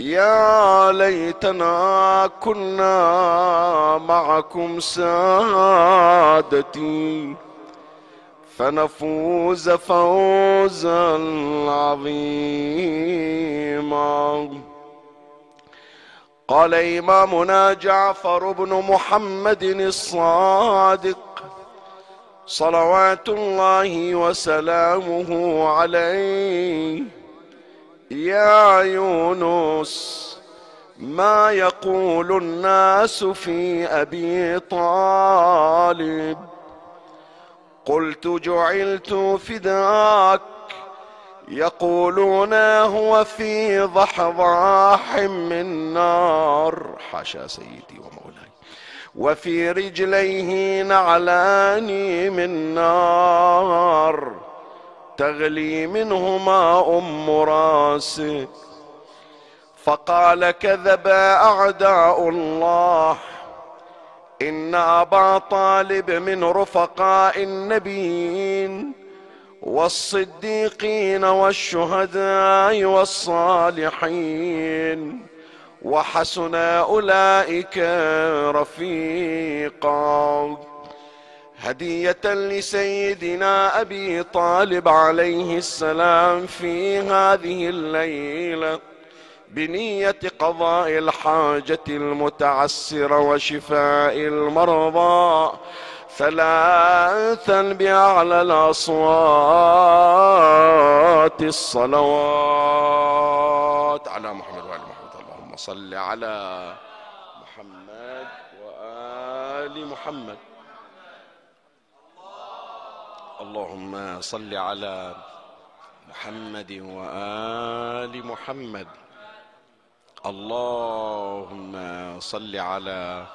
يا ليتنا كنا معكم سادتي فنفوز فوزا عظيما. قال إمامنا جعفر بن محمد الصادق صلوات الله وسلامه عليه. يا يونس ما يقول الناس في أبي طالب؟ قلت جعلت فداك يقولون هو في ضحضاح من نار. حاشا سيدي ومولاي وفي رجليه نعلان من نار. تغلي منهما أم راسه فقال كذب أعداء الله. إن أبا طالب من رفقاء النبيين والصديقين والشهداء والصالحين. وحسن أولئك رفيقا. هدية لسيدنا أبي طالب عليه السلام في هذه الليلة بنية قضاء الحاجة المتعسره وشفاء المرضى ثلاثا بأعلى الأصوات الصلوات. على محمد وعلى محمد اللهم صل على محمد وآل محمد. اللهم صل على محمد وآل محمد. اللهم صل على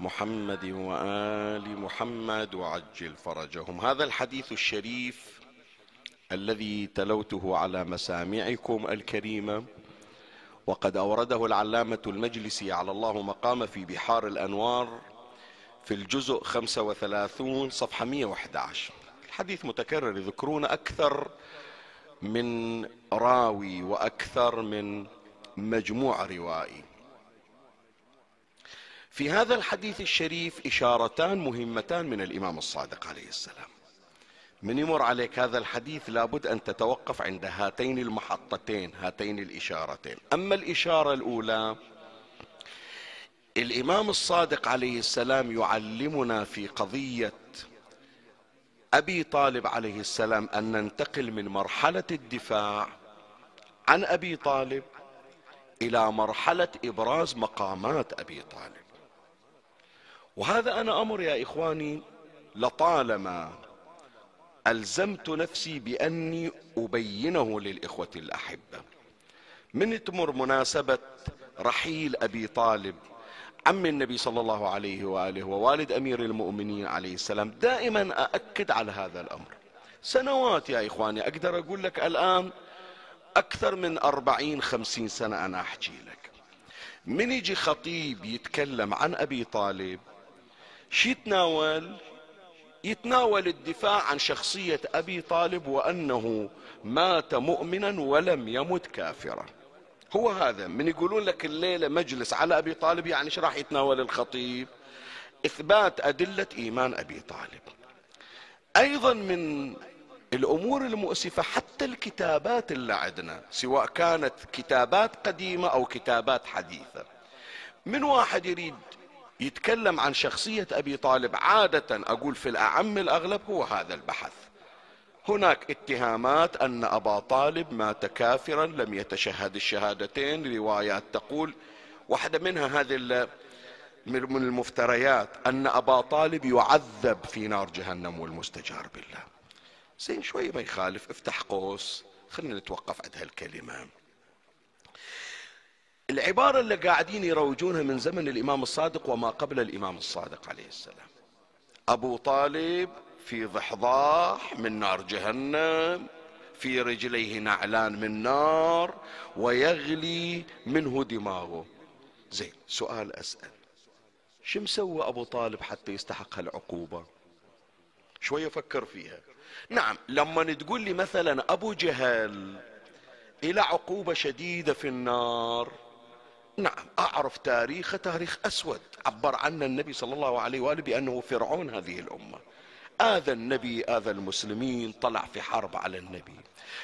محمد وآل محمد وعجل فرجهم. هذا الحديث الشريف الذي تلوته على مسامعكم الكريمة وقد أورده العلامة المجلسي على الله مقام في بحار الأنوار في الجزء 35 صفحة 111 الحديث متكرر يذكرون أكثر من راوي وأكثر من مجموع روائي. في هذا الحديث الشريف إشارتان مهمتان من الإمام الصادق عليه السلام. من يمر عليك هذا الحديث لابد أن تتوقف عند هاتين المحطتين هاتين الإشارتين. أما الإشارة الأولى الإمام الصادق عليه السلام يعلمنا في قضية أبي طالب عليه السلام أن ننتقل من مرحلة الدفاع عن أبي طالب إلى مرحلة إبراز مقامات أبي طالب. وهذا أنا أمر يا إخواني لطالما ألزمت نفسي بأني أبينه للإخوة الأحبة. من تمر مناسبة رحيل أبي طالب عم النبي صلى الله عليه وآله ووالد أمير المؤمنين عليه السلام دائما أأكد على هذا الأمر. سنوات يا إخواني أقدر أقول لك الآن أكثر من أربعين خمسين سنة أنا أحكي لك. من يجي خطيب يتكلم عن أبي طالب شو يتناول؟ يتناول الدفاع عن شخصية أبي طالب وأنه مات مؤمنا ولم يمت كافرا. هو هذا من يقولون لك الليلة مجلس على أبي طالب يعني إيش راح يتناول الخطيب؟ إثبات أدلة إيمان أبي طالب. أيضا من الأمور المؤسفة حتى الكتابات اللي عندنا سواء كانت كتابات قديمة أو كتابات حديثة. من واحد يريد يتكلم عن شخصية أبي طالب عادة أقول في الأعم الأغلب هو هذا البحث. هناك اتهامات أن أبا طالب مات كافرا لم يتشهد الشهادتين. روايات تقول واحدة منها هذه من المفتريات أن أبا طالب يعذب في نار جهنم والمستجار بالله. زين شوي ما يخالف افتح قوس خلينا نتوقف عند هالكلمة. العبارة اللي قاعدين يروجونها من زمن الإمام الصادق وما قبل الإمام الصادق عليه السلام. أبو طالب في ضحضاح من نار جهنم في رجليه نعلان من نار ويغلي منه دماغه. زين سؤال أسأل. شو مسوى أبو طالب حتى يستحق هالعقوبة؟ شوية فكر فيها. نعم لما تقول لي مثلا أبو جهل إلى عقوبة شديدة في النار نعم أعرف تاريخ تاريخ أسود. عبر عنه النبي صلى الله عليه وآله بأنه فرعون هذه الأمة. آذى النبي آذى المسلمين طلع في حرب على النبي.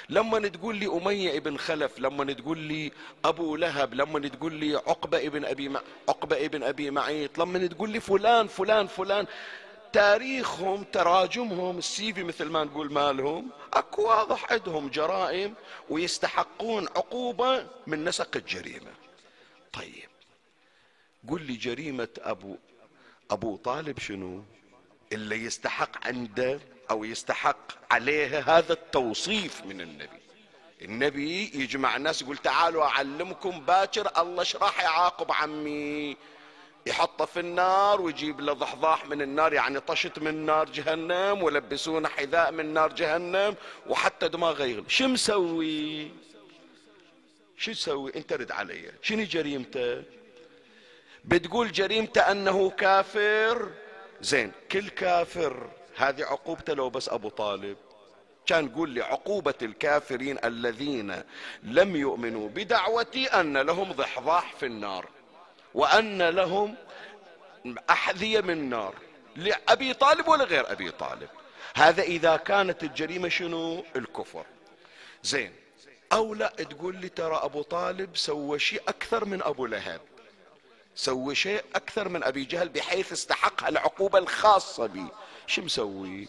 لما تقول لي أمية ابن خلف لما تقول لي أبو لهب لما تقول لي عقبة ابن أبي م... عقبة ابن أبي معيط لما تقول لي فلان فلان فلان تاريخهم تراجمهم السيفي مثل ما نقول مالهم أكو واضح عندهم جرائم ويستحقون عقوبة من نسق الجريمة. طيب قل لي جريمة أبو أبو طالب شنو؟ اللي يستحق عنده أو يستحق عليه هذا التوصيف من النبي. النبي يجمع الناس يقول تعالوا أعلمكم باكر الله إيش راح يعاقب عمي. يحطه في النار ويجيب له ضحضاح من النار يعني طشت من نار جهنم ولبسونه حذاء من نار جهنم وحتى دماغه يغلي شو مسوي؟ شو تسوي؟ انت رد علي. شنو جريمته؟ بتقول جريمته أنه كافر؟ زين كل كافر هذه عقوبته لو بس أبو طالب. كان قول لي عقوبة الكافرين الذين لم يؤمنوا بدعوتي أن لهم ضحضاح في النار وأن لهم أحذية من نار لأبي طالب ولا غير أبي طالب. هذا إذا كانت الجريمة شنو؟ الكفر. زين أو لا تقول لي ترى أبو طالب سوى شيء أكثر من أبو لهب. سوى شيء أكثر من أبي جهل بحيث استحق العقوبة الخاصة به شو مسوي؟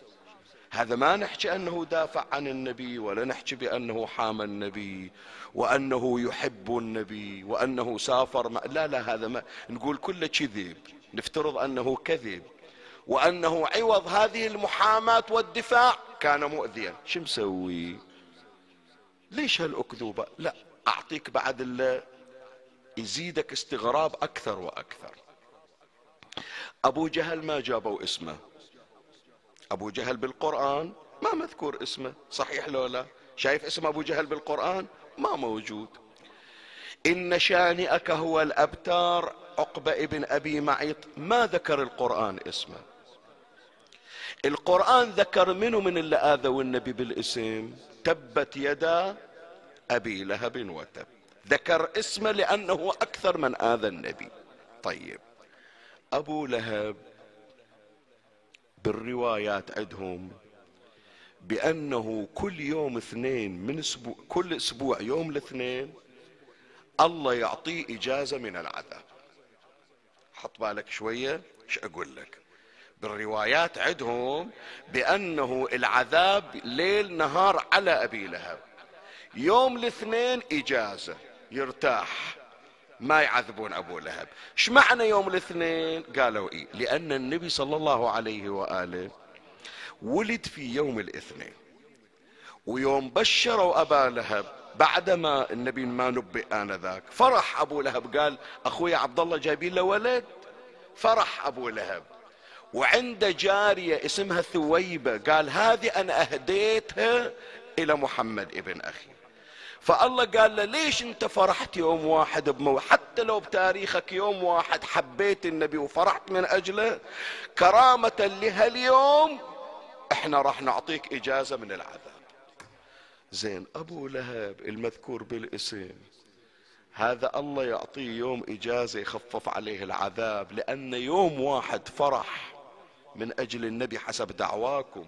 هذا ما نحكي أنه دافع عن النبي ولا نحكي بأنه حام النبي وأنه يحب النبي وأنه سافر ما لا لا هذا ما نقول كله كذب. نفترض أنه كذب وأنه عوض هذه المحاماة والدفاع. كان مؤذيا. شو مسوي؟ ليش هالأكذوبة؟ لا أعطيك بعد يزيدك استغراب أكثر وأكثر. أبو جهل ما جابوا اسمه. أبو جهل بالقرآن ما مذكور اسمه. صحيح لو لا؟ شايف اسم أبو جهل بالقرآن؟ ما موجود. إن شانئك هو الأبتار. عقبة ابن أبي معيط. ما ذكر القرآن اسمه. القرآن ذكر منه من اللي آذوا النبي بالاسم؟ تبت يدا أبي لهب وتب. ذكر اسمه لأنه أكثر من آذى النبي. طيب. أبو لهب بالروايات عندهم بأنه كل يوم اثنين من أسبوع كل أسبوع يوم الاثنين الله يعطيه إجازة من العذاب. حط بالك شوية إيش أقول لك؟ بالروايات عندهم بأنه العذاب ليل نهار على أبي لهب. يوم الاثنين إجازة. يرتاح. ما يعذبون أبو لهب. إيش معنى يوم الاثنين؟ قالوا إيه. لأن النبي صلى الله عليه وآله ولد في يوم الاثنين. ويوم بشروا أبا لهب بعدما النبي ما نبئ آنذاك. فرح أبو لهب. قال أخوي عبد الله جايبين له ولد. فرح أبو لهب. وعنده جارية اسمها ثويبة. قال هذه أنا أهديتها إلى محمد ابن أخي. فالله قال له ليش انت فرحت يوم واحد بمو حتى لو بتاريخك يوم واحد حبيت النبي وفرحت من أجله كرامة لهاليوم إحنا راح نعطيك إجازة من العذاب. زين أبو لهب المذكور بالاسم هذا الله يعطيه يوم إجازة يخفف عليه العذاب لأن يوم واحد فرح من أجل النبي حسب دعواكم.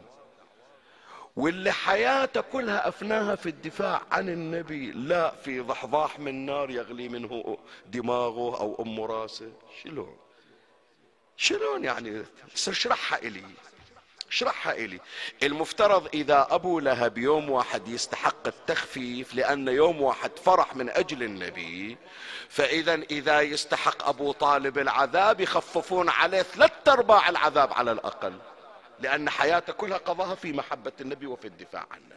واللي حياته كلها أفناها في الدفاع عن النبي. لا في ضحضاح من نار يغلي منه دماغه أو أم راسه. شلون؟ شلون يعني؟ اشرحها إلي. اشرحها إلي. المفترض إذا أبو لهب يوم واحد يستحق التخفيف لأن يوم واحد فرح من أجل النبي فإذا إذا يستحق أبو طالب العذاب يخففون عليه ثلاثة أرباع العذاب على الأقل. لأن حياته كلها قضاها في محبة النبي وفي الدفاع عنه.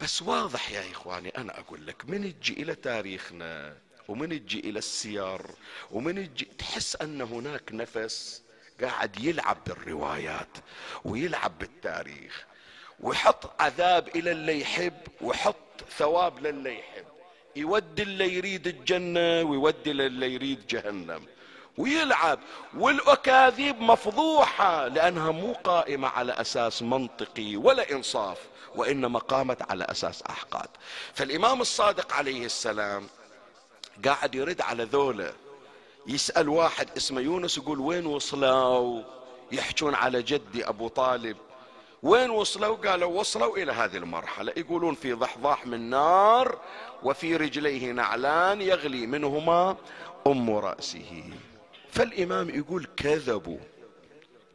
بس واضح يا إخواني أنا أقول لك من تجي إلى تاريخنا ومن تجي إلى السير ومن تجي تحس أن هناك نفس قاعد يلعب بالروايات ويلعب بالتاريخ ويحط عذاب إلى اللي يحب ويحط ثواب للي يحب. يودي اللي يريد الجنة ويودي للي يريد جهنم. ويلعب. والأكاذيب مفضوحة لأنها مو قائمة على أساس منطقي ولا إنصاف وإنما قامت على أساس أحقاد. فالإمام الصادق عليه السلام قاعد يرد على ذولا يسأل واحد اسمه يونس يقول وين وصلوا؟ يحجون على جدي أبو طالب. وين وصلوا؟ قالوا وصلوا إلى هذه المرحلة. يقولون في ضحضاح من نار وفي رجليه نعلان يغلي منهما أم رأسه. فالإمام يقول كذبوا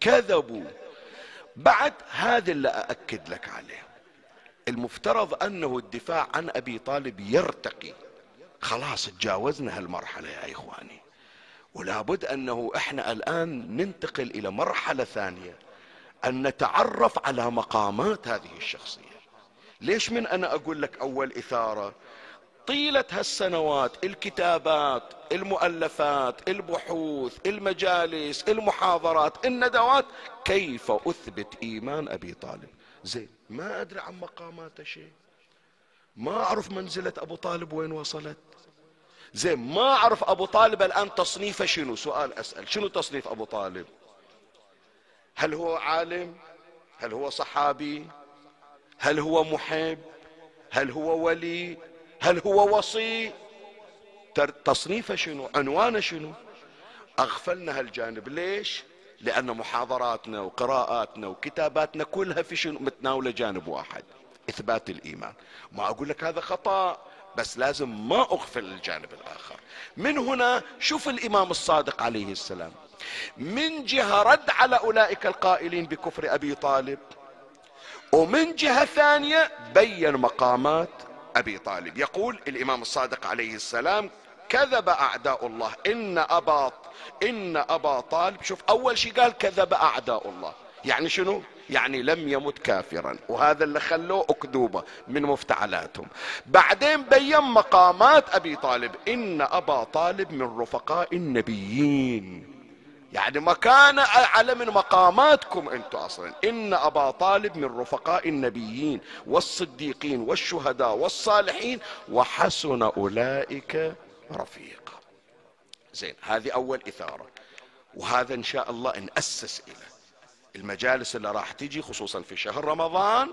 كذبوا. بعد هذا اللي أأكد لك عليه. المفترض أنه الدفاع عن أبي طالب يرتقي. خلاص تجاوزنا هالمرحلة يا إخواني. ولابد أنه إحنا الآن ننتقل إلى مرحلة ثانية أن نتعرف على مقامات هذه الشخصية. ليش من أنا أقول لك أول إثارة؟ طيلة هالسنوات الكتابات المؤلفات البحوث المجالس المحاضرات الندوات كيف أثبت إيمان أبي طالب؟ زين ما أدري عن مقاماته شيء ما أعرف منزلة أبو طالب وين وصلت. زين ما أعرف أبو طالب الآن تصنيفه شنو؟ سؤال أسأل. شنو تصنيف أبو طالب؟ هل هو عالم؟ هل هو صحابي؟ هل هو محب؟ هل هو ولي؟ هل هو وصي؟ تصنيفه شنو؟ عنوانه شنو؟ أغفلنا هالجانب. ليش؟ لأن محاضراتنا وقراءاتنا وكتاباتنا كلها في شنو؟ متناولة جانب واحد إثبات الإيمان. ما أقول لك هذا خطأ بس لازم ما أغفل الجانب الآخر. من هنا شوف الإمام الصادق عليه السلام. من جهة رد على أولئك القائلين بكفر أبي طالب ومن جهة ثانية بين مقامات أبي طالب. يقول الإمام الصادق عليه السلام كذب أعداء الله. إن أبا إن أبا طالب شوف أول شيء قال كذب أعداء الله. يعني شنو؟ يعني لم يمت كافرا. وهذا اللي خلوه أكذوبة من مفتعلاتهم. بعدين بين مقامات أبي طالب. إن أبا طالب من رفقاء النبيين. يعني مكان اعلى من مقاماتكم أنتم أصلا. إن أبا طالب من رفقاء النبيين والصديقين والشهداء والصالحين وحسن أولئك رفيقا زين هذه أول إثارة. وهذا إن شاء الله ناسس إلى المجالس اللي راح تجي خصوصا في شهر رمضان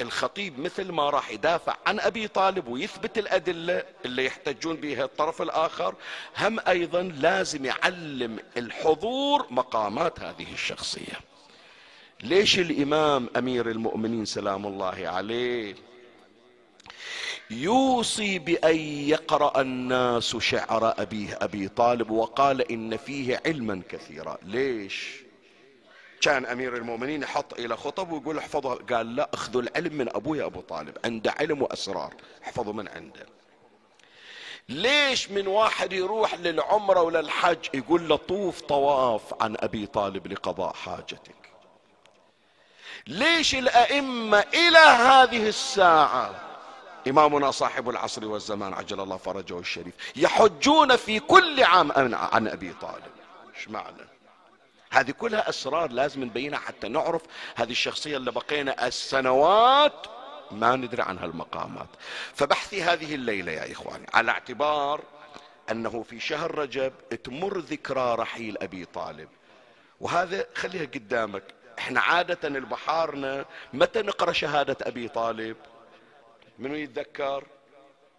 الخطيب مثل ما راح يدافع عن أبي طالب ويثبت الأدلة اللي يحتجون بها الطرف الآخر هم أيضا لازم يعلم الحضور مقامات هذه الشخصية. ليش الإمام أمير المؤمنين سلام الله عليه يوصي بأن يقرأ الناس شعر أبيه أبي طالب وقال إن فيه علما كثيرا؟ ليش؟ كان أمير المؤمنين يحط إلى خطب ويقول احفظوا قال لا اخذوا العلم من أبوي أبو طالب. عنده علم وأسرار. احفظوا من عنده. ليش من واحد يروح للعمرة وللحج يقول له طوف طواف عن أبي طالب لقضاء حاجتك؟ ليش الأئمة إلى هذه الساعة؟ إمامنا صاحب العصر والزمان عجل الله فرجه الشريف. يحجون في كل عام عن أبي طالب. إيش معنى؟ هذه كلها أسرار لازم نبينها حتى نعرف هذه الشخصية اللي بقينا السنوات ما ندري عن هالمقامات فبحثي هذه الليلة يا إخواني على اعتبار أنه في شهر رجب تمر ذكرى رحيل أبي طالب. وهذا خليها قدامك. إحنا عادة البحارنا متى نقرأ شهادة أبي طالب؟ منو يتذكر؟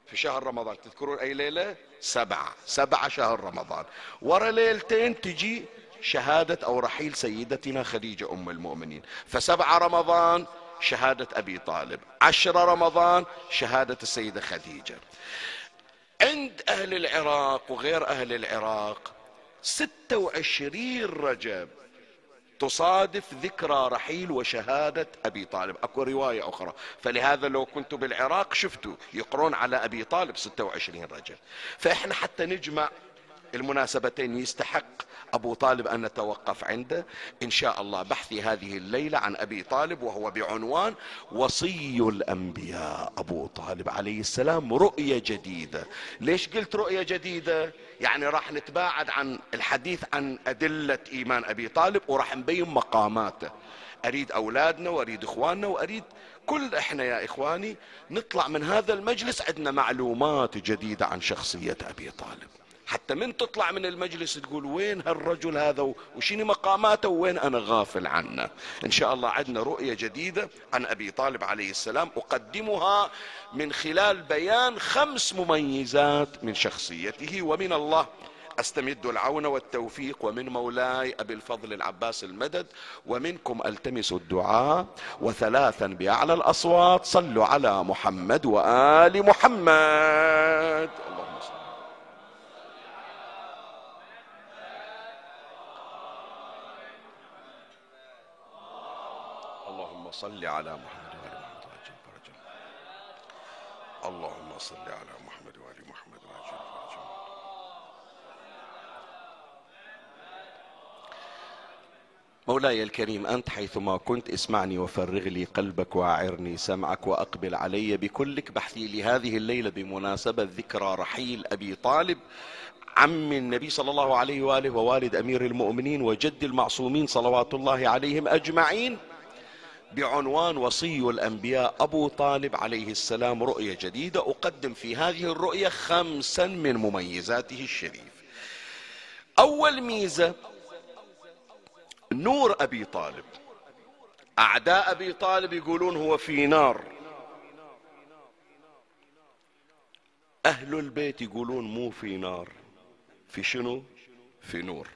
في شهر رمضان. تذكرون أي ليلة؟ سبعة. سبعة شهر رمضان. ورا ليلتين تجي شهادة أو رحيل سيدتنا خديجة أم المؤمنين. فسبع رمضان شهادة أبي طالب. عشر رمضان شهادة السيدة خديجة. عند أهل العراق وغير أهل العراق ستة وعشرين رجب تصادف ذكرى رحيل وشهادة أبي طالب. أكو رواية أخرى. فلهذا لو كنت بالعراق شفتوا يقرون على أبي طالب 26 رجب. فإحنا حتى نجمع المناسبتين يستحق أبو طالب أن نتوقف عنده. إن شاء الله بحثي هذه الليلة عن أبي طالب وهو بعنوان وصي الأنبياء. أبو طالب عليه السلام رؤية جديدة. ليش قلت رؤية جديدة؟ يعني راح نتباعد عن الحديث عن أدلة إيمان أبي طالب وراح نبين مقاماته. أريد أولادنا وأريد إخواننا وأريد كل إحنا يا إخواني نطلع من هذا المجلس عندنا معلومات جديدة عن شخصية أبي طالب. حتى من تطلع من المجلس تقول وين هالرجل هذا وشنو مقاماته وين أنا غافل عنه. إن شاء الله عندنا رؤية جديدة عن أبي طالب عليه السلام أقدمها من خلال بيان خمس مميزات من شخصيته ومن الله أستمد العون والتوفيق ومن مولاي أبي الفضل العباس المدد ومنكم ألتمس الدعاء وثلاثا بأعلى الأصوات صلوا على محمد وآل محمد. صل على محمد وآل محمد وعجل فرجا اللهم صل على محمد وآل محمد وعجل فرجا مولاي الكريم أنت حيثما كنت اسمعني وفرغ لي قلبك وأعرني سمعك وأقبل علي بكلك بحثي لهذه الليلة بمناسبة ذكرى رحيل أبي طالب عم النبي صلى الله عليه وآله ووالد أمير المؤمنين وجد المعصومين صلوات الله عليهم أجمعين. بعنوان وصي الأنبياء أبو طالب عليه السلام رؤية جديدة. أقدم في هذه الرؤية خمسا من مميزاته الشريف. أول ميزة نور أبي طالب. أعداء أبي طالب يقولون هو في نار. أهل البيت يقولون مو في نار. في شنو؟ في نور.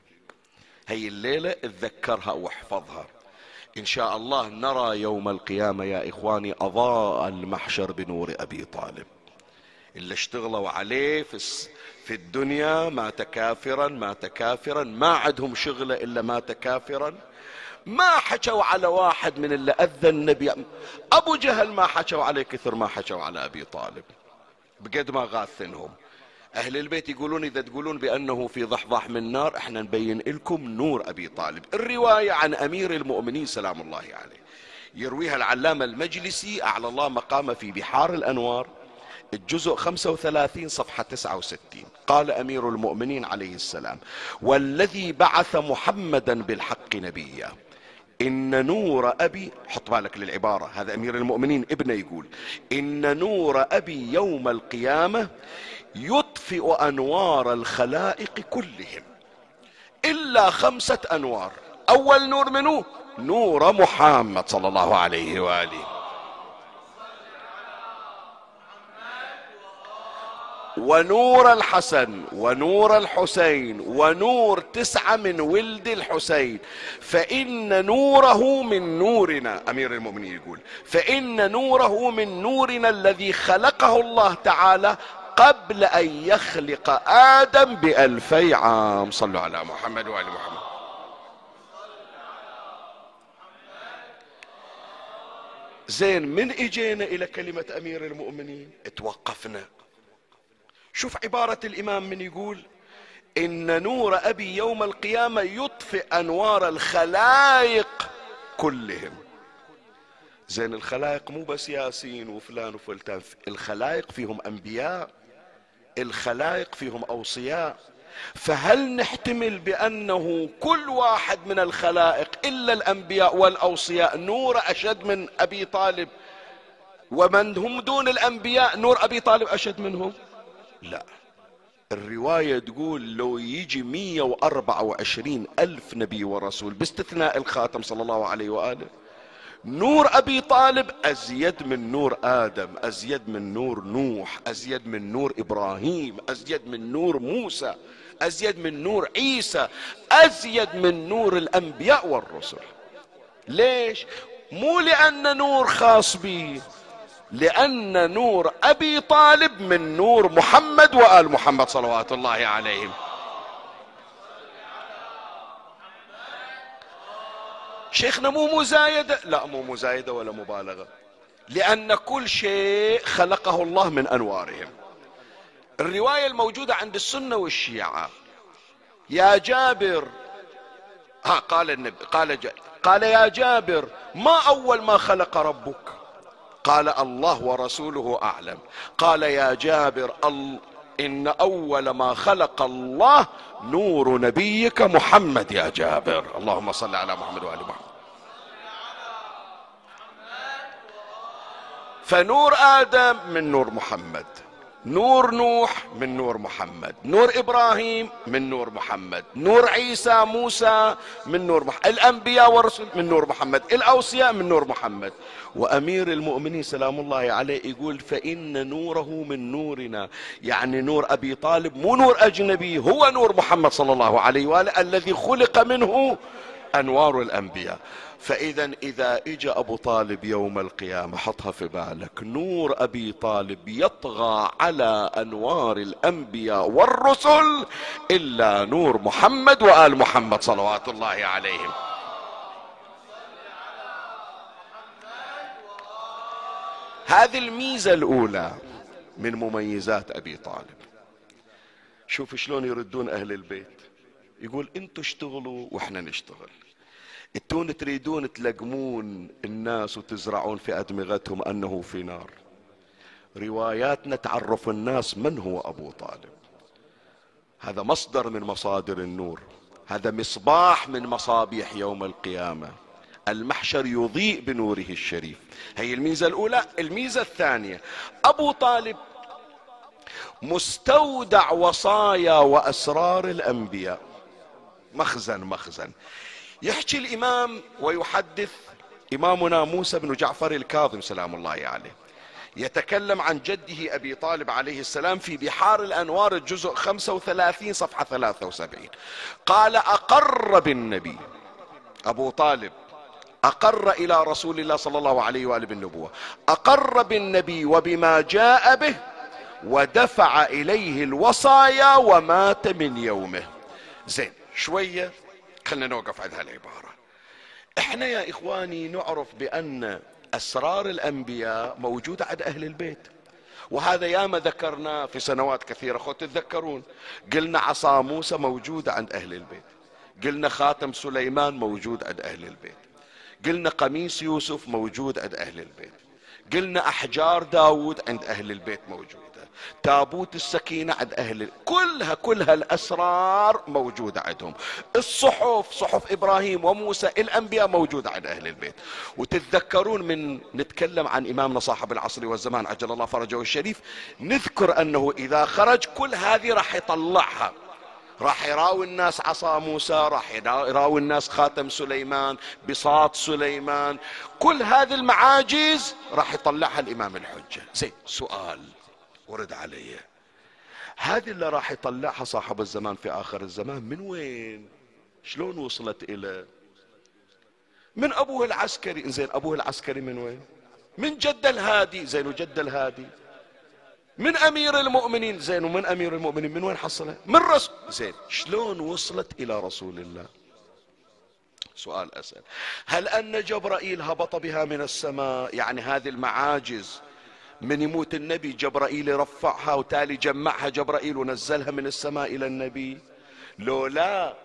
هي الليلة اتذكرها واحفظها. إن شاء الله نرى يوم القيامة يا إخواني أضاء المحشر بنور أبي طالب. اللي اشتغلوا عليه في في الدنيا مات كافرا مات كافرا ما عندهم شغله إلا مات كافرا. ما حكوا على واحد من اللي أذى النبي. أبو جهل ما حكوا عليه كثر ما حكوا على أبي طالب. بقد ما غاثنهم. أهل البيت يقولون إذا تقولون بأنه في ضحضح من نار إحنا نبين لكم نور أبي طالب. الرواية عن أمير المؤمنين سلام الله عليه. يرويها العلامة المجلسي أعلى الله مقامه في بحار الأنوار الجزء 35 صفحة 69 قال أمير المؤمنين عليه السلام والذي بعث محمدا بالحق نبيا. إن نور أبي حط بالك للعبارة هذا أمير المؤمنين ابنه يقول إن نور أبي يوم القيامة يطفئ أنوار الخلائق كلهم. إلا خمسة أنوار. أول نور منه نور محمد صلى الله عليه وآله. ونور الحسن ونور الحسين ونور تسعة من ولد الحسين. فإن نوره من نورنا أمير المؤمنين يقول فإن نوره من نورنا الذي خلقه الله تعالى قبل أن يخلق آدم بألفي عام. صلوا على محمد وآل محمد. زين من إجينا إلى كلمة أمير المؤمنين؟ توقفنا شوف عبارة الإمام من يقول إن نور أبي يوم القيامة يطفئ أنوار الخلائق كلهم. زين الخلائق مو بس ياسين وفلان وفلتان الخلائق فيهم أنبياء. الخلائق فيهم أوصياء. فهل نحتمل بأنه كل واحد من الخلائق إلا الأنبياء والأوصياء نور أشد من أبي طالب؟ ومن هم دون الأنبياء نور أبي طالب أشد منهم؟ لا. الرواية تقول لو يجي 124 ألف نبي ورسول باستثناء الخاتم صلى الله عليه وآله نور أبي طالب أزيد من نور آدم أزيد من نور نوح أزيد من نور إبراهيم أزيد من نور موسى أزيد من نور عيسى أزيد من نور الأنبياء والرسل. ليش؟ مو لأن نور خاص بي لأن نور أبي طالب من نور محمد وآل محمد صلوات الله عليهم. شيخنا مو مزايدة. لا مو مزايدة ولا مبالغة. لأن كل شيء خلقه الله من أنوارهم. الرواية الموجودة عند السنة والشيعة. يا جابر ها قال النبي قال جابر قال يا جابر ما أول ما خلق ربك؟ قال الله ورسوله أعلم. قال يا جابر إن أول ما خلق الله نور نبيك محمد يا جابر. اللهم صل على محمد وآل محمد. فنور آدم من نور محمد. نور نوح من نور محمد. نور إبراهيم من نور محمد. نور عيسى موسى من نور محمد الأنبياء والرسل من نور محمد. الأوصياء من نور محمد. وأمير المؤمنين سلام الله عليه يقول فإن نوره من نورنا. يعني نور أبي طالب مو نور أجنبي هو نور محمد صلى الله عليه وآله الذي خلق منه أنوار الأنبياء. فإذا إذا اجى أبو طالب يوم القيامة حطها في بالك. نور أبي طالب يطغى على أنوار الأنبياء والرسل إلا نور محمد وآل محمد صلوات الله عليهم. هذه الميزة الأولى من مميزات أبي طالب. شوف شلون يردون أهل البيت. يقول إنتوا اشتغلوا وإحنا نشتغل. انتون تريدون تلقمون الناس وتزرعون في أدمغتهم أنه في نار. رواياتنا تعرف الناس من هو أبو طالب. هذا مصدر من مصادر النور. هذا مصباح من مصابيح يوم القيامة. المحشر يضيء بنوره الشريف. هي الميزة الأولى. الميزة الثانية. أبو طالب مستودع وصايا وأسرار الأنبياء. مخزن مخزن. يحكي الإمام ويحدث إمامنا موسى بن جعفر الكاظم سلام الله عليه. يتكلم عن جده أبي طالب عليه السلام في بحار الأنوار الجزء 35 صفحة 73 قال أقر بالنبي. أبو طالب أقر إلى رسول الله صلى الله عليه وآله بالنبوة. أقر بالنبي وبما جاء به ودفع إليه الوصايا ومات من يومه. زين شوية خلنا نوقف عند هالعبارة إحنا يا إخواني نعرف بأن أسرار الأنبياء موجودة عند أهل البيت. وهذا ياما ذكرنا في سنوات كثيرة خو تتذكرون. قلنا عصا موسى موجودة عند أهل البيت. قلنا خاتم سليمان موجود عند أهل البيت. قلنا قميص يوسف موجود عند أهل البيت. قلنا أحجار داود عند أهل البيت موجود. تابوت السكينة عند أهل كلها كلها الأسرار موجودة عندهم. الصحف صحف إبراهيم وموسى الأنبياء موجودة عند أهل البيت. وتتذكرون من نتكلم عن إمامنا صاحب العصر والزمان عجل الله فرجه الشريف نذكر أنه إذا خرج كل هذه راح يطلعها. راح يراوي الناس عصا موسى راح يراوي الناس خاتم سليمان بساط سليمان. كل هذه المعاجز راح يطلعها الإمام الحجة. زين سؤال. ورد علي. هذه اللي راح يطلعها صاحب الزمان في آخر الزمان من وين؟ شلون وصلت إلى؟ من أبوه العسكري. زين أبوه العسكري من وين؟ من جد الهادي. زين وجد الهادي. من أمير المؤمنين. زين ومن أمير المؤمنين من وين حصلها من رسول زين شلون وصلت إلى رسول الله؟ سؤال أسأل. هل أن جبرائيل هبط بها من السماء؟ يعني هذه المعاجز. من يموت النبي جبرائيل يرفعها وتالي جمعها جبرائيل ونزلها من السماء إلى النبي. لو لا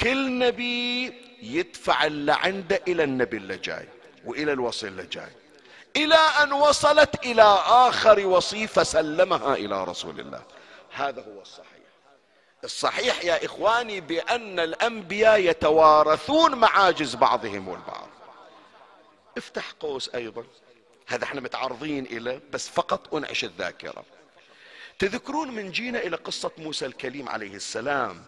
كل نبي يدفع اللي عنده إلى النبي اللي جاي وإلى الوصي اللي جاي. إلى أن وصلت إلى آخر وصي فسلمها إلى رسول الله. هذا هو الصحيح. الصحيح يا إخواني بأن الأنبياء يتوارثون معاجز بعضهم البعض افتح قوس أيضا. هذا إحنا متعرضين إلى بس فقط أنعش الذاكرة. تذكرون من جينا إلى قصة موسى الكليم عليه السلام.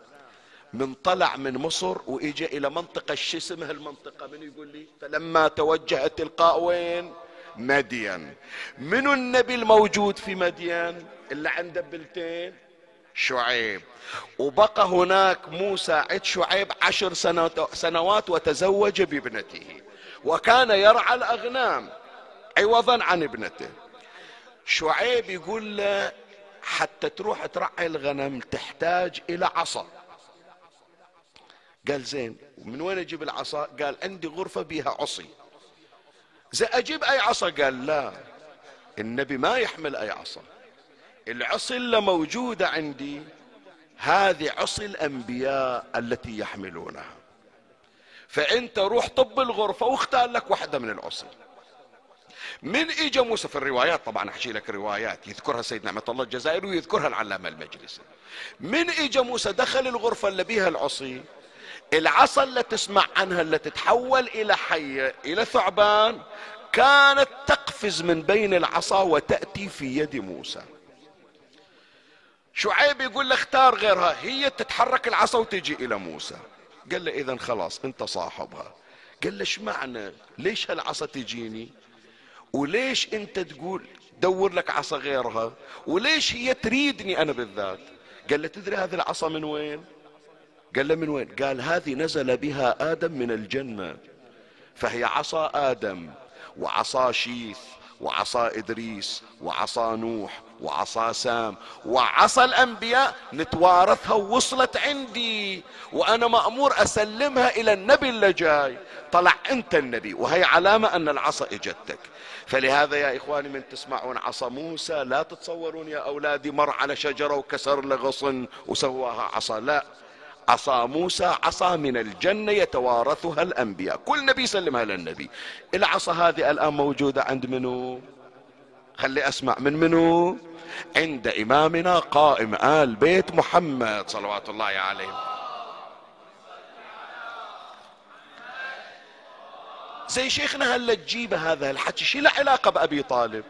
من طلع من مصر وإجا إلى منطقة شو اسمها المنطقة؟ من يقول لي؟ فلما توجه تلقاء وين؟ مدين. منو النبي الموجود في مدين؟ اللي عنده بلتين؟ شعيب. وبقى هناك موسى عد شعيب عشر سنوات وتزوج بابنته. وكان يرعى الأغنام. عوضا عن ابنته. شعيب يقول له حتى تروح ترعي الغنم تحتاج إلى عصا. قال زين من وين أجيب العصا؟ قال عندي غرفة بيها عصي. زي أجيب أي عصا؟ قال لا النبي ما يحمل أي عصا. العصي اللي موجودة عندي هذه عصي الأنبياء التي يحملونها. فأنت روح طب الغرفة واختار لك واحدة من العصي. من اجى موسى في الروايات طبعا أحكي لك روايات يذكرها سيد نعمة الله الجزائري ويذكرها العلامة المجلسي. من اجى موسى دخل الغرفة اللي بيها العصي العصا اللي تسمع عنها اللي تتحول إلى حية إلى ثعبان كانت تقفز من بين العصا وتأتي في يد موسى. شعيب يقول له اختار غيرها هي تتحرك العصا وتجي إلى موسى. قال له اذا خلاص انت صاحبها. قال له معنى؟ ليش هالعصا تجيني؟ وليش انت تقول دور لك عصا غيرها؟ وليش هي تريدني أنا بالذات؟ قال له تدري هذه العصا من وين؟ قال له من وين؟ قال هذه نزل بها آدم من الجنة فهي عصا آدم وعصا شيث وعصا إدريس وعصا نوح وعصا سام وعصا الأنبياء نتوارثها ووصلت عندي وأنا مأمور أسلمها إلى النبي اللي جاي. طلع أنت النبي وهي علامة أن العصا إجتك. فلهذا يا إخواني من تسمعون عصا موسى لا تتصورون يا أولادي مر على شجرة وكسر له غصن وسواها عصا. لا عصا موسى عصا من الجنة يتوارثها الأنبياء. كل نبي سلمها للنبي. العصا هذه الآن موجودة عند منو؟ خلي أسمع من منو؟ عند إمامنا قائم آل بيت محمد صلوات الله عليه. زي شيخنا هلا تجيب هذا الحكي. شو له علاقة بأبي طالب؟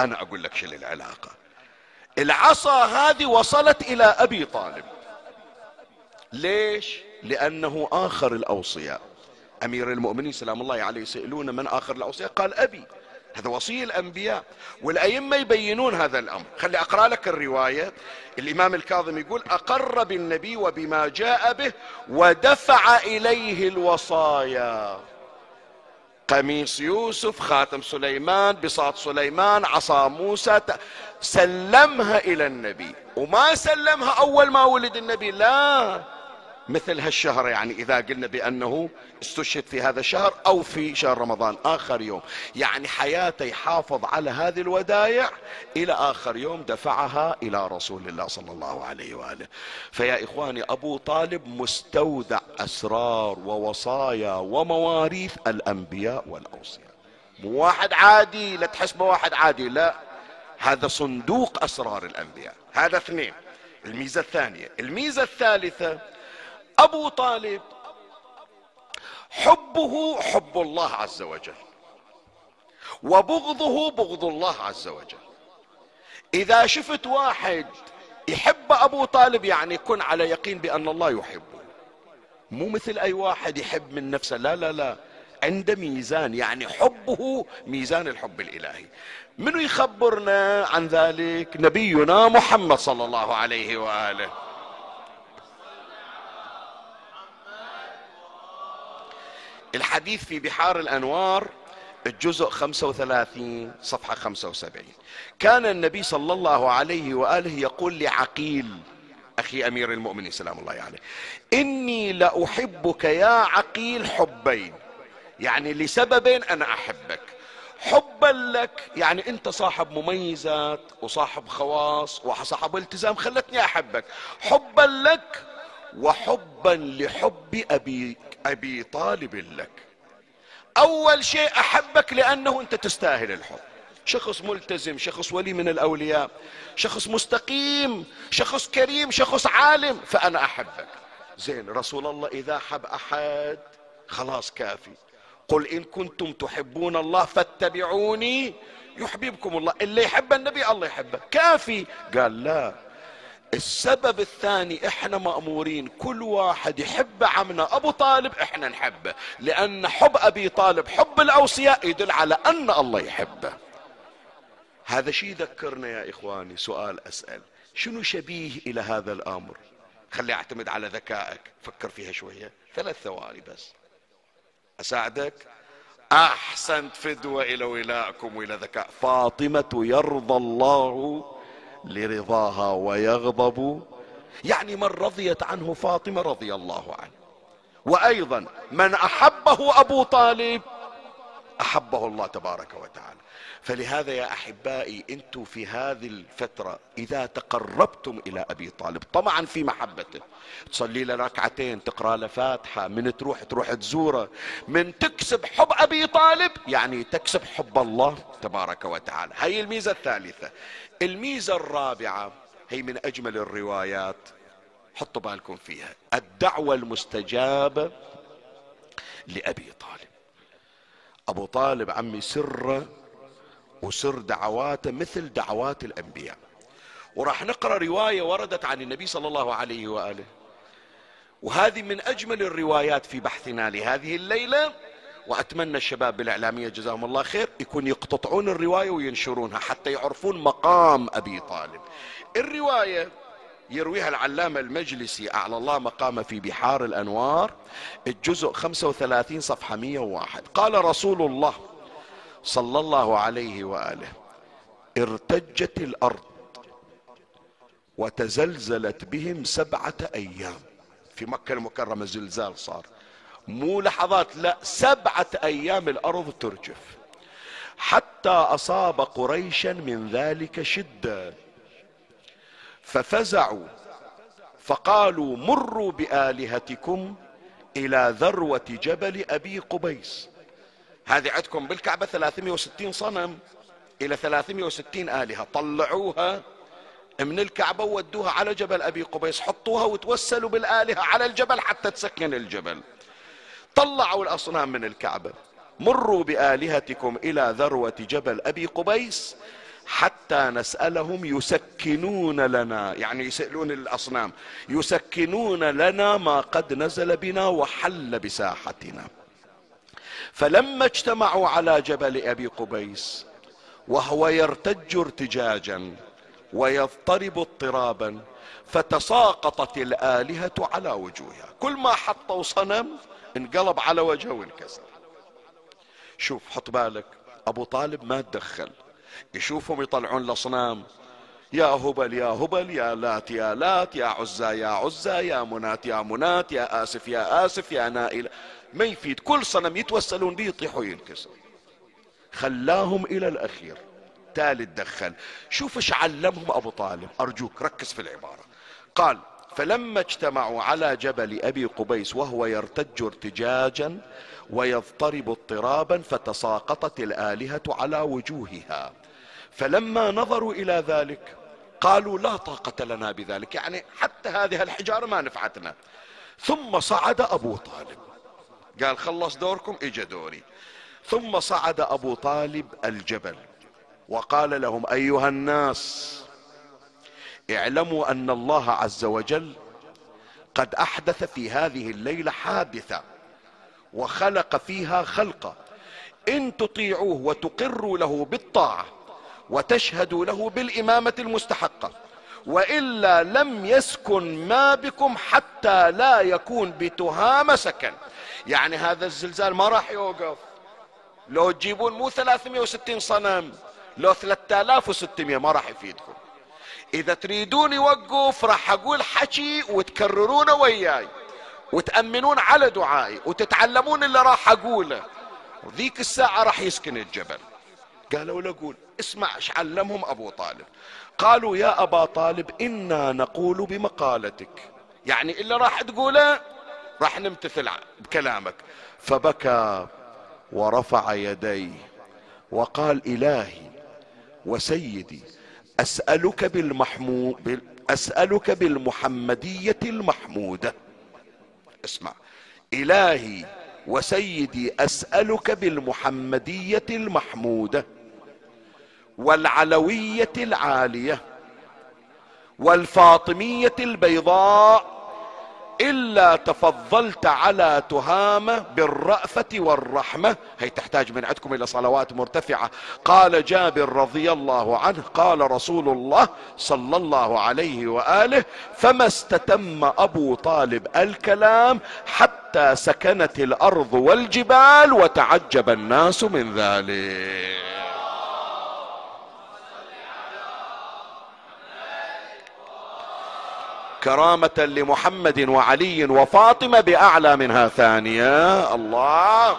أنا أقول لك شو العلاقة العصا هذه وصلت إلى أبي طالب. ليش؟ لأنه آخر الأوصياء. أمير المؤمنين سلام الله عليه يسألون من آخر الأوصياء؟ قال أبي. هذا وصي الأنبياء. والأئمة يبينون هذا الأمر. خلي أقرأ لك الرواية. الإمام الكاظم يقول أقر بالنبي وبما جاء به ودفع إليه الوصايا. قميص يوسف خاتم سليمان بساط سليمان عصا موسى سلمها إلى النبي. وما سلمها أول ما ولد النبي لا. مثل هالشهر يعني إذا قلنا بأنه استشهد في هذا الشهر أو في شهر رمضان آخر يوم. يعني حياته يحافظ على هذه الودايع إلى آخر يوم دفعها إلى رسول الله صلى الله عليه وآله. فيا إخواني أبو طالب مستودع أسرار ووصايا ومواريث الأنبياء والأوصياء واحد عادي؟ لا تحسبه واحد عادي لا. هذا صندوق أسرار الأنبياء. هذا اثنين. الميزة الثانية. الميزة الثالثة أبو طالب. حبه حب الله عز وجل. وبغضه بغض الله عز وجل. إذا شفت واحد يحب أبو طالب يعني كن على يقين بأن الله يحبه. مو مثل أي واحد يحب من نفسه. لا لا لا. عنده ميزان يعني حبه ميزان الحب الإلهي. منو يخبرنا عن ذلك؟ نبينا محمد صلى الله عليه وآله. الحديث في بحار الأنوار الجزء 35 صفحة 75 كان النبي صلى الله عليه وآله يقول لعقيل أخي أمير المؤمنين سلام الله عليه إني لأحبك يا عقيل حبين. يعني لسببين أنا أحبك. حبا لك يعني أنت صاحب مميزات وصاحب خواص وصاحب التزام خلتني أحبك. حبا لك وحبا لحب أبي أبي طالب لك. أول شيء أحبك لأنه أنت تستاهل الحب. شخص ملتزم شخص ولي من الأولياء شخص مستقيم شخص كريم شخص عالم. فأنا أحبك. زين رسول الله إذا حب أحد خلاص كافي. قل إن كنتم تحبون الله فاتبعوني يحببكم الله. اللي يحب النبي الله يحبه كافي. قال لا. السبب الثاني إحنا مأمورين كل واحد يحب عمنا أبو طالب إحنا نحبه لأن حب أبي طالب حب الأوصياء يدل على أن الله يحبه هذا شيء يذكرنا يا إخواني؟ سؤال أسأل. شنو شبيه إلى هذا الأمر؟ خلي أعتمد على ذكائك. فكر فيها شوية. ثلاث ثواني بس. أساعدك؟ أحسنت فدوة إلى ولائكم وإلى ذكاء. فاطمة يرضى الله لرضاها ويغضب. يعني من رضيت عنه فاطمة رضي الله عنه. وأيضا من أحبه أبو طالب أحبه الله تبارك وتعالى. فلهذا يا أحبائي أنتم في هذه الفترة إذا تقربتم إلى أبي طالب طمعا في محبته. تصلي له ركعتين تقرأ له فاتحة من تروح تروح تزوره من تكسب حب أبي طالب يعني تكسب حب الله تبارك وتعالى. هي الميزة الثالثة. الميزة الرابعة هي من أجمل الروايات حطوا بالكم فيها. الدعوة المستجابة لأبي طالب. أبو طالب عمي سره وسر دعواته مثل دعوات الأنبياء. وراح نقرأ رواية وردت عن النبي صلى الله عليه وآله. وهذه من أجمل الروايات في بحثنا لهذه الليلة. وأتمنى الشباب بالإعلامية جزاهم الله خير يكون يقتطعون الرواية وينشرونها حتى يعرفون مقام أبي طالب. الرواية يرويها العلامة المجلسي أعلى الله مقامه في بحار الأنوار الجزء 35 صفحة 101 قال رسول الله صلى الله عليه وآله. ارتجت الأرض وتزلزلت بهم سبعة أيام. في مكة المكرمة زلزال صار. مو لحظات لا سبعة أيام الأرض ترجف. حتى أصاب قريشا من ذلك شدة. ففزعوا. فقالوا مروا بآلهتكم إلى ذروة جبل أبي قبيس. هذه عندكم بالكعبة 360 صنم إلى 360 آلهة. طلعوها من الكعبة وودوها على جبل أبي قبيس حطوها وتوسلوا بالآلهة على الجبل حتى تسكن الجبل. طلعوا الأصنام من الكعبة. مروا بآلهتكم إلى ذروة جبل أبي قبيس حتى نسألهم يسكنون لنا يعني يسألون الأصنام يسكنون لنا ما قد نزل بنا وحل بساحتنا. فلما اجتمعوا على جبل أبي قبيس وهو يرتج ارتجاجا ويضطرب اضطرابا فتساقطت الآلهة على وجوهها. كل ما حطوا صنم انقلب على وجهه وانكسر. شوف حط بالك أبو طالب ما تدخل. يشوفهم يطلعون الأصنام. يا هبل يا هبل يا لات يا لات يا عزى يا عزى يا منات يا منات يا آسف يا آسف يا نائل. ما يفيد. كل صنم يتوسلون به يطيح وينكسر خلاهم إلى الأخير. تالي دخل. شوف إيش علمهم أبو طالب. أرجوك ركز في العبارة. قال فلما اجتمعوا على جبل أبي قبيس وهو يرتج ارتجاجا ويضطرب اضطرابا فتساقطت الآلهة على وجوهها. فلما نظروا إلى ذلك قالوا لا طاقة لنا بذلك. يعني حتى هذه الحجارة ما نفعتنا. ثم صعد أبو طالب. قال خلص دوركم إجا دوري. ثم صعد أبو طالب الجبل وقال لهم أيها الناس اعلموا أن الله عز وجل قد أحدث في هذه الليلة حادثة وخلق فيها خلقا. إن تطيعوه وتقروا له بالطاعة وتشهدوا له بالإمامة المستحقة. وإلا لم يسكن ما بكم حتى لا يكون بتهام سكن. يعني هذا الزلزال ما راح يوقف. لو تجيبون مو 360 صنم لو 3600 ما راح يفيدكم. إذا تريدون يوقف راح أقول حكي وتكررونه وياي وتأمنون على دعائي وتتعلمون اللي راح أقوله. ذيك الساعة راح يسكن الجبل. قالوا له قول اسمع إيش علمهم أبو طالب؟ قالوا يا أبا طالب إنا نقول بمقالتك. يعني اللي راح تقوله راح نمتثل بكلامك. فبكى ورفع يديه وقال إلهي وسيدي أسألك بالمحمود أسألك بالمحمدية المحمودة. اسمع. إلهي وسيدي أسألك بالمحمدية المحمودة. والعلوية العالية والفاطمية البيضاء إلا تفضلت على تهامة بالرأفة والرحمة. هي تحتاج من عندكم إلى صلوات مرتفعة. قال جابر رضي الله عنه قال رسول الله صلى الله عليه وآله فما استتم أبو طالب الكلام حتى سكنت الأرض والجبال وتعجب الناس من ذلك. كرامة لمحمد وعلي وفاطمة بأعلى منها ثانية. الله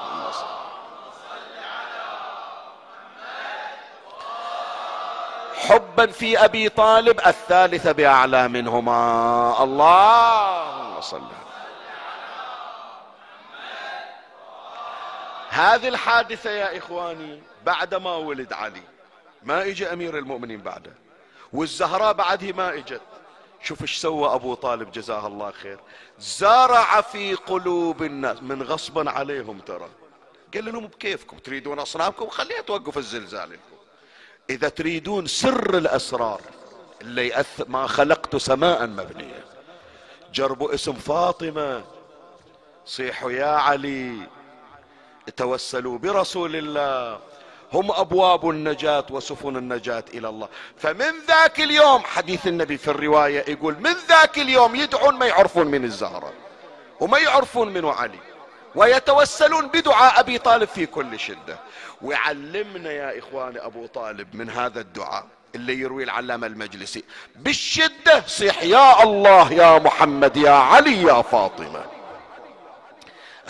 حبا في أبي طالب الثالثة بأعلى منهما. اللهم صل هذه الحادثة يا إخواني بعدما ولد علي. ما اجى أمير المؤمنين بعده. والزهراء بعده ما إجت. شوف إيش سوى أبو طالب جزاه الله خير. زرع في قلوب الناس من غصبا عليهم ترى. قال لهم بكيفكم تريدون أصنامكم؟ خليها توقف الزلزال إذا تريدون سر الأسرار اللي يأثر ما خلقت سماء مبنية. جربوا اسم فاطمة. صيحوا يا علي. توسلوا برسول الله. هم أبواب النجاة وسفن النجاة إلى الله. فمن ذاك اليوم حديث النبي في الرواية يقول من ذاك اليوم يدعون ما يعرفون من الزهرة. وما يعرفون من علي. ويتوسلون بدعاء أبي طالب في كل شدة. ويعلمنا يا إخواني أبو طالب من هذا الدعاء اللي يروي العلامة المجلسي. بالشدة صيح يا الله يا محمد يا علي يا فاطمة.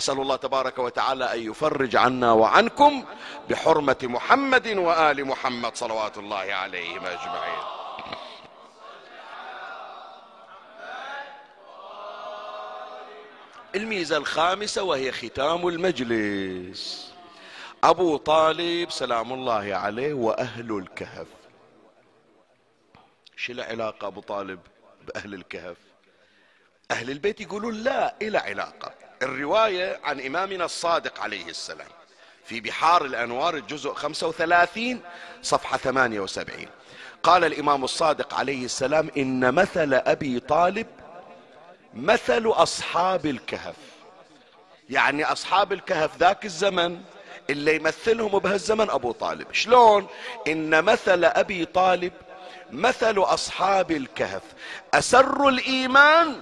أسأل الله تبارك وتعالى أن يفرج عنا وعنكم بحرمة محمد وآل محمد صلوات الله عليهم أجمعين. الميزة الخامسة وهي ختام المجلس. أبو طالب سلام الله عليه وأهل الكهف. شو العلاقه أبو طالب بأهل الكهف؟ أهل البيت يقولون لا إلى علاقة. الرواية عن إمامنا الصادق عليه السلام في بحار الأنوار الجزء 35 صفحة 78 قال الإمام الصادق عليه السلام إن مثل أبي طالب مثل أصحاب الكهف. يعني أصحاب الكهف ذاك الزمن اللي يمثلهم بهالزمن أبو طالب. شلون؟ إن مثل أبي طالب مثل أصحاب الكهف. أسروا الإيمان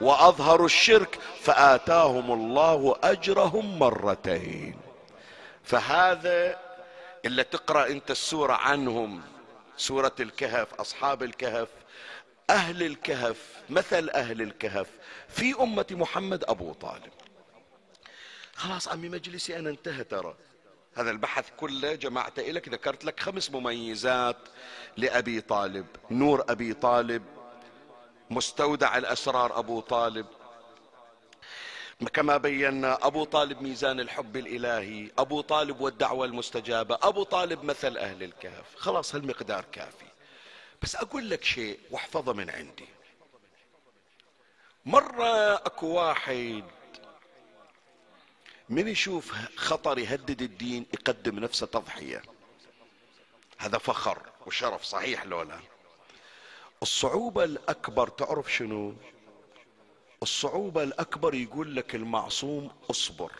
وأظهروا الشرك فآتاهم الله أجرهم مرتين. فهذا اللي تقرأ أنت السورة عنهم سورة الكهف أصحاب الكهف أهل الكهف مثل أهل الكهف في أمة محمد أبو طالب. خلاص عمي مجلسي أنا انتهى ترى. هذا البحث كله جمعته لك ذكرت لك خمس مميزات لأبي طالب. نور أبي طالب مستودع الأسرار أبو طالب. كما بينا أبو طالب ميزان الحب الإلهي أبو طالب والدعوة المستجابة أبو طالب مثل أهل الكهف. خلاص هالمقدار كافي. بس أقول لك شيء واحفظه من عندي. مرة أكو واحد من يشوف خطر يهدد الدين يقدم نفسه تضحية. هذا فخر وشرف صحيح لولا. الصعوبة الأكبر تعرف شنو؟ الصعوبة الأكبر يقول لك المعصوم اصبر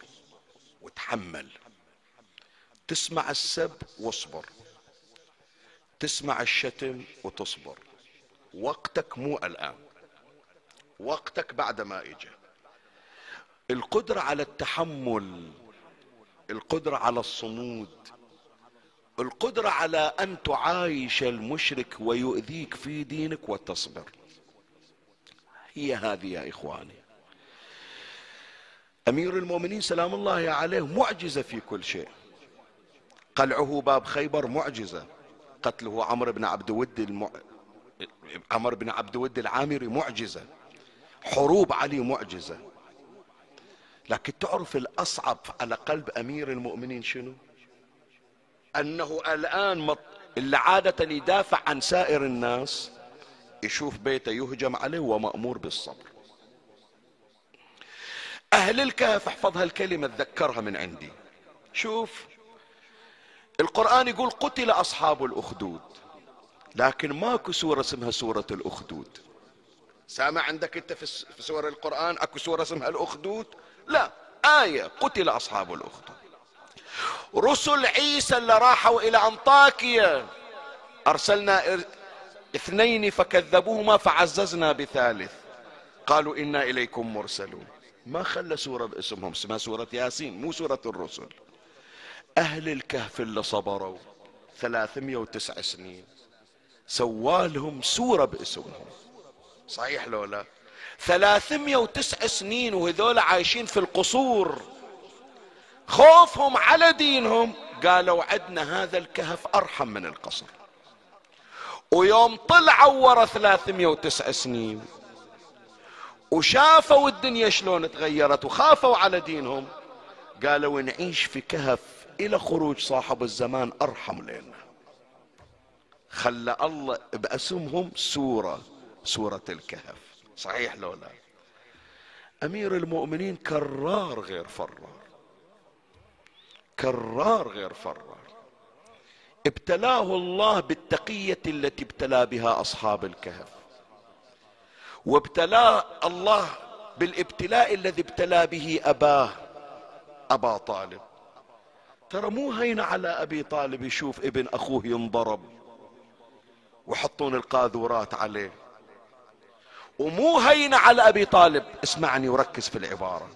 وتحمل. تسمع السب واصبر. تسمع الشتم وتصبر. وقتك مو الآن. وقتك بعد ما اجى القدرة على التحمل القدرة على الصمود القدرة على أن تعايش المشرك ويؤذيك في دينك وتصبر. هي هذه يا إخواني. أمير المؤمنين سلام الله عليه معجزة في كل شيء. قلعه باب خيبر معجزة. قتله عمرو بن عبد ود المع... عمرو بن عبد ود العامري معجزة. حروب علي معجزة. لكن تعرف الأصعب على قلب أمير المؤمنين شنو؟ أنه الآن اللي عادة يدافع عن سائر الناس يشوف بيته يهجم عليه ومأمور بالصبر. أهل الكهف احفظ هالكلمة اتذكرها من عندي. شوف القرآن يقول قتل أصحاب الأخدود لكن ماكو سورة اسمها سورة الأخدود. سامع عندك أنت في سور القرآن أكو سورة اسمها الأخدود؟ لا آية قتل أصحاب الأخدود. رسل عيسى اللي راحوا إلى أنطاكيا. أرسلنا اثنين فكذبوهما فعززنا بثالث. قالوا إنا إليكم مرسلون. ما خلى سورة باسمهم اسمها سورة ياسين مو سورة الرسل. أهل الكهف اللي صبروا ثلاثمية وتسع سنين. سوالهم سورة باسمهم. صحيح لو لا؟ ثلاثمية وتسع سنين وهذول عايشين في القصور. خوفهم على دينهم. قالوا عدنا هذا الكهف أرحم من القصر. ويوم طلعوا ورا 309 سنين وشافوا الدنيا شلون تغيرت وخافوا على دينهم. قالوا نعيش في كهف إلى خروج صاحب الزمان أرحم لنا. خلى الله بأسمهم سورة سورة الكهف. صحيح لو لا؟ أمير المؤمنين كرار غير فرار. كرار غير فرار ابتلاه الله بالتقية التي ابتلى بها أصحاب الكهف. وابتلاه الله بالابتلاء الذي ابتلى به أباه أبا طالب. ترى مو هين على أبي طالب يشوف ابن أخوه ينضرب ويحطون القاذورات عليه. ومو هين على أبي طالب اسمعني وركز في العبارة.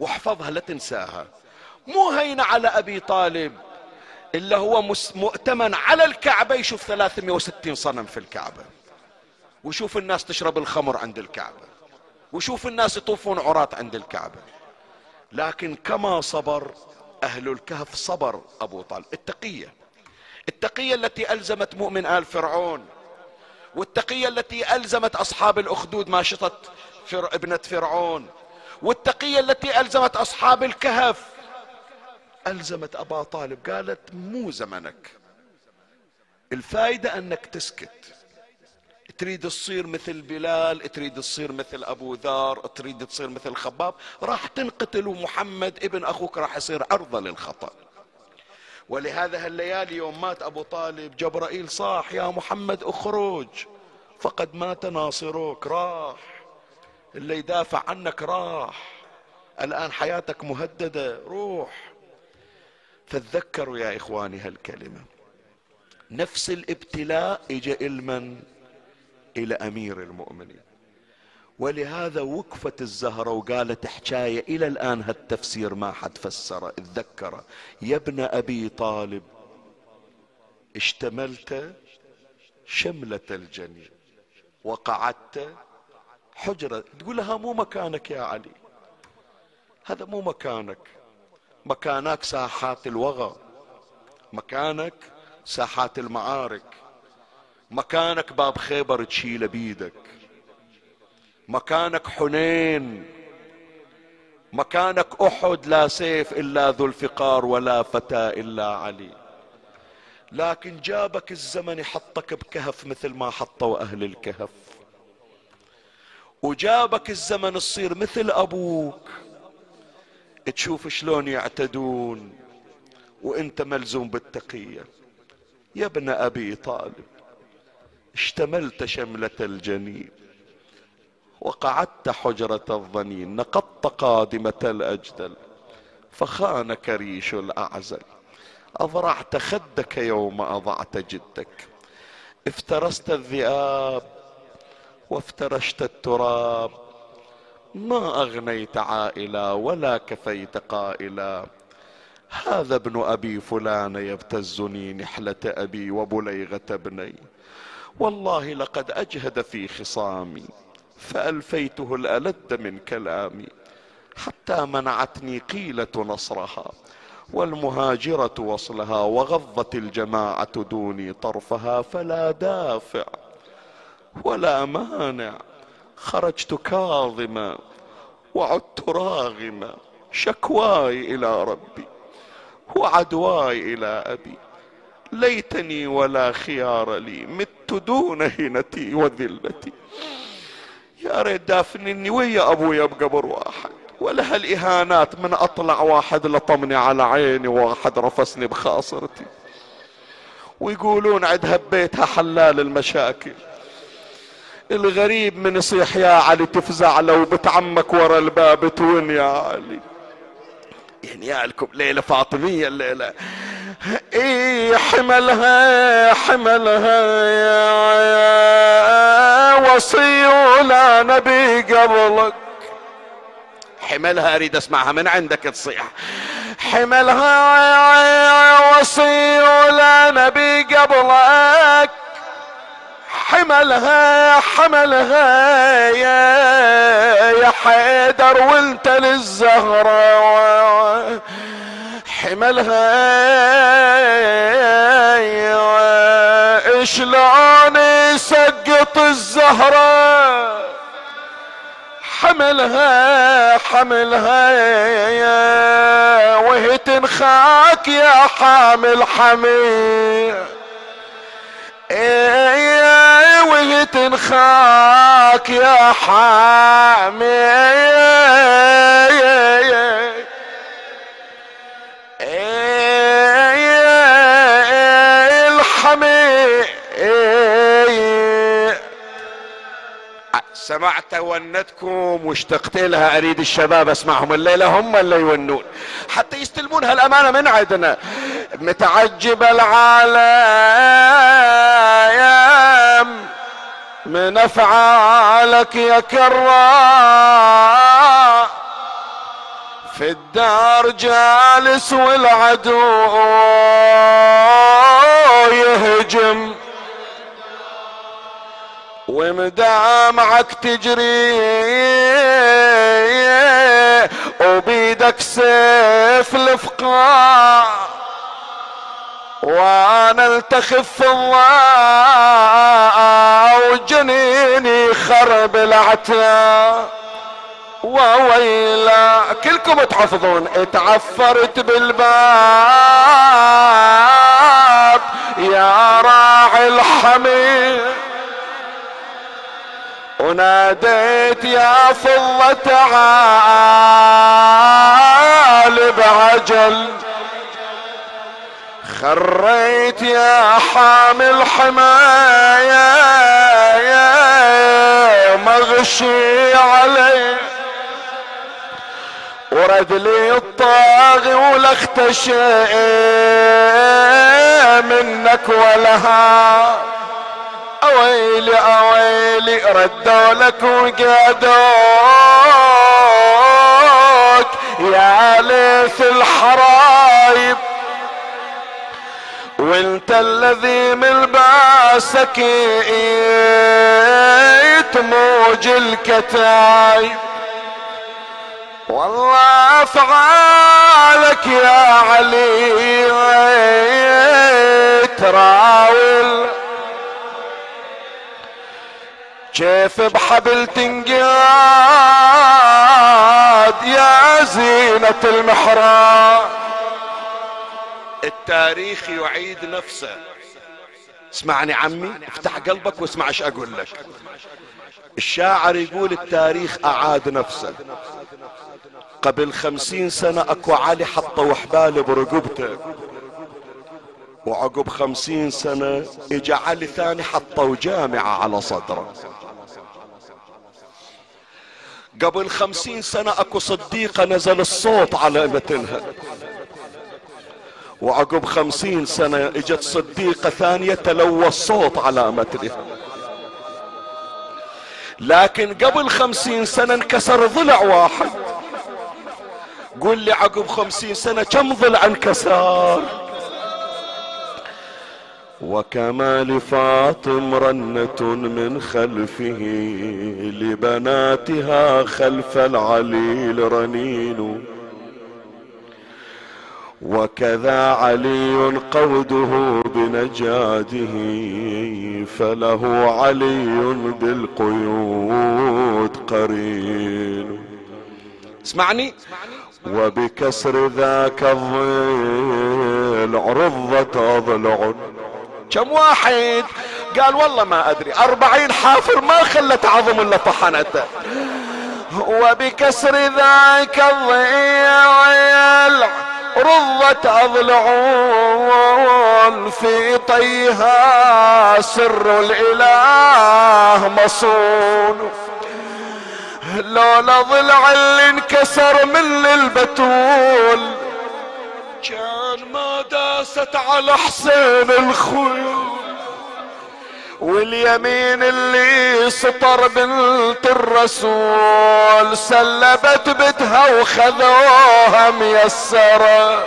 واحفظها لا تنساها. مو هين على أبي طالب إلا هو مؤتمن على الكعبة يشوف 360 صنم في الكعبة. ويشوف الناس تشرب الخمر عند الكعبة. ويشوف الناس يطوفون عراة عند الكعبة. لكن كما صبر أهل الكهف صبر أبو طالب. التقية التقية التي ألزمت مؤمن آل فرعون والتقية التي ألزمت أصحاب الأخدود ماشطة فر... ابنة فرعون والتقية التي ألزمت أصحاب الكهف. ألزمت أبا طالب قالت مو زمنك. الفائدة أنك تسكت. تريد تصير مثل بلال تريد تصير مثل أبو ذر تريد تصير مثل خباب. راح تنقتل ومحمد ابن أخوك راح يصير عرضة للخطأ. ولهذا هالليالي يوم مات أبو طالب جبرائيل صاح يا محمد اخرج فقد مات ناصروك راح اللي يدافع عنك راح الآن حياتك مهددة روح. فتذكروا يا إخواني هالكلمة. نفس الابتلاء اجى المن إلى أمير المؤمنين. ولهذا وقفت الزهرة وقالت حكاية إلى الآن هالتفسير ما حد فسره اتذكره يا ابن أبي طالب اشتملت شملة الجنين وقعدت حجرة. تقول لها مو مكانك يا علي هذا مو مكانك. مكانك ساحات الوغى. مكانك ساحات المعارك. مكانك باب خيبر تشيله بيدك. مكانك حنين. مكانك أحد لا سيف إلا ذو الفقار ولا فتى إلا علي. لكن جابك الزمن يحطك بكهف مثل ما حطوا أهل الكهف. وجابك الزمن تصير مثل أبوك. تشوف شلون يعتدون وانت ملزوم بالتقية. يا ابن أبي طالب اشتملت شملة الجنين وقعدت حجرة الظنين نقضت قادمة الأجدل فخانك ريش الأعزل. أضرعت خدك يوم أضعت جدك. افترست الذئاب وافترشت التراب ما أغنيت عائلا ولا كفيت قائلا. هذا ابن أبي فلان يبتزني نحلة أبي وبليغة ابني. والله لقد أجهد في خصامي فألفيته الألد من كلامي. حتى منعتني قيلة نصرها والمهاجرة وصلها وغضت الجماعة دوني طرفها فلا دافع ولا مانع. خرجت كاظما وعدت راغما شكواي إلى ربي وعدواي إلى أبي. ليتني ولا خيار لي مت دون هنتي وذلتي. يا ريت دافنني ويا ابويا بقبر واحد ولا هالاهانات من أطلع واحد لطمني على عيني واحد رفسني بخاصرتي. ويقولون عندها ببيتها حلال المشاكل. الغريب من يصيح يا علي تفزع لو بتعمك ورا الباب توين يا علي. يعني يا لكم ليلة فاطمية الليلة. اي حملها حملها يا وصي ولا نبي قبلك. حملها أريد أسمعها من عندك تصيح. حملها وصي ولا نبي قبلك. حملها حملها يا يا حيدر وانت للزهرة. حملها شلون يسقط الزهرة. حملها حملها وهي تنخاك يا حامل حمي وهي تنخاك يا حامي. سمعت ونتكم واشتقت لها أريد الشباب أسمعهم الليلة هم اللي يونون. حتى يستلمون هالأمانة من عندنا. متعجب العالم من أفعالك يا كرام في الدار جالس والعدو يهجم. ومدامعك تجري. وبيدك سيف الفقاع وأنا التخف الله وجنيني خرب العتاب وويلا كلكم تحفظون. اتعفرت بالباب. يا راعي الحمير وناديت يا فضة تعال بعجل خريت يا حامل حماية مغشي علي. ورد لي الطاغي ولا اختشي منك ولها اويلي اويلي ردوا لك وقعدوك. يا ليث الحرايب وانت الذي من باسك تموج الكتايب. والله أفعالك يا علي تراول كيف بحبل تنقاد يا زينة المحراب؟ التاريخ يعيد نفسه. اسمعني عمي افتح قلبك واسمع إيش أقول لك. الشاعر يقول التاريخ أعاد نفسه. قبل خمسين سنة أكو علي حطوا حبال برقبته. وعقب خمسين سنة إجا علي ثاني حطوا جامعة على صدره. قبل خمسين سنة أكو صديقة نزل الصوت على متنها وعقب خمسين سنة إجت صديقة ثانية تلوى الصوت على متنها. لكن قبل خمسين سنة انكسر ضلع واحد. قول لي عقب خمسين سنة كم ضلع انكسر؟ وكما لفاطم رنة من خلفه لبناتها خلف العليل رنين. وكذا علي قوده بنجاده فله علي بالقيود قرين. اسمعني. وبكسر ذاك الظل عرضت أضلع كم واحد؟ قال والله ما أدري. أربعين حافر ما خلت عظم إلا طحنته وبكسر ذاك الضيل رضت اضلعون في طيها سر الإله مصون. لولا ضلع اللي انكسر من البتول كان ما داست على حسين الخيول. واليمين اللي سطر بنت الرسول سلبت بتها وخذوها ميسرة.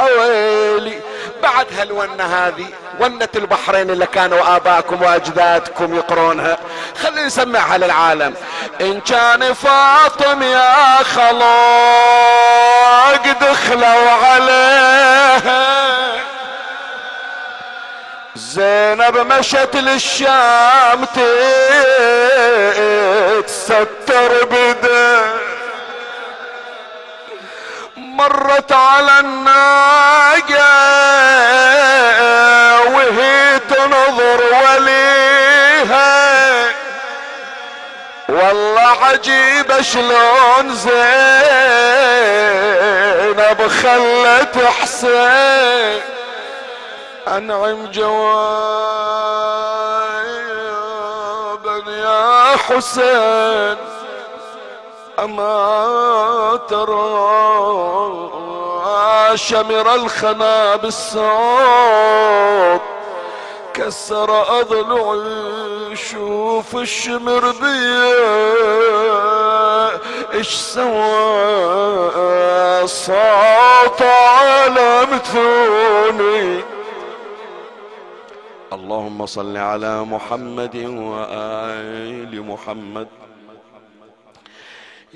أويلي بعد هالونة هذه ونة البحرين اللي كانوا اباكم وأجدادكم يقرونها. خلينا نسمعها للعالم. إن كان فاطم يا خلاق دخلوا عليها. زينب مشت للشام تتستر بده مرت على الناقة. وهي تنظر وليها. والله عجيب شلون زينب خلت حسين. أنعم جوابا يا حسين. أما ترى شمر الخنا بالصوت كسر اضلعي شوف الشمر بيه. إيش سوى صوت على متوني اللهم صل على محمد وآل محمد.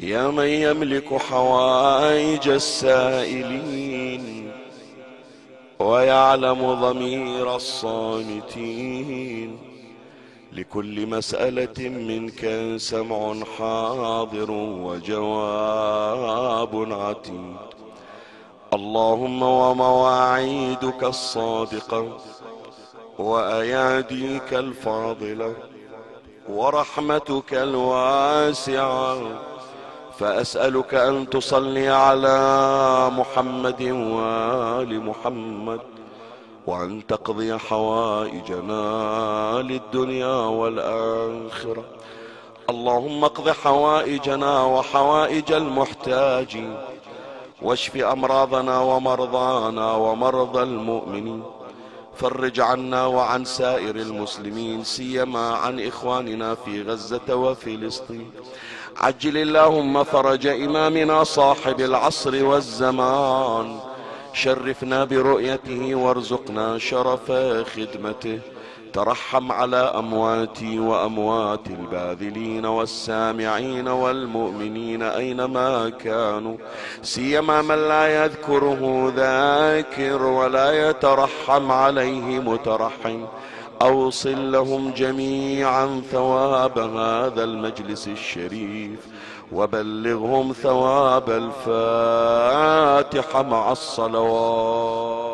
يا من يملك حوائج السائلين ويعلم ضمير الصامتين لكل مسألة منك سمع حاضر وجواب عتيد. اللهم ومواعيدك الصادقة وأياديك الفاضلة ورحمتك الواسعة فأسألك أن تصلي على محمد وآل محمد وأن تقضي حوائجنا للدنيا والآخرة. اللهم اقض حوائجنا وحوائج المحتاجين واشف أمراضنا ومرضانا ومرضى المؤمنين فرج عنا وعن سائر المسلمين سيما عن إخواننا في غزة وفلسطين. عجل اللهم فرج إمامنا صاحب العصر والزمان. شرفنا برؤيته وارزقنا شرف خدمته. ترحم على أمواتي وأموات الباذلين والسامعين والمؤمنين أينما كانوا. سيما من لا يذكره ذاكر ولا يترحم عليه مترحم. أوصل لهم جميعا ثواب هذا المجلس الشريف وبلغهم ثواب الفاتحة مع الصلوات.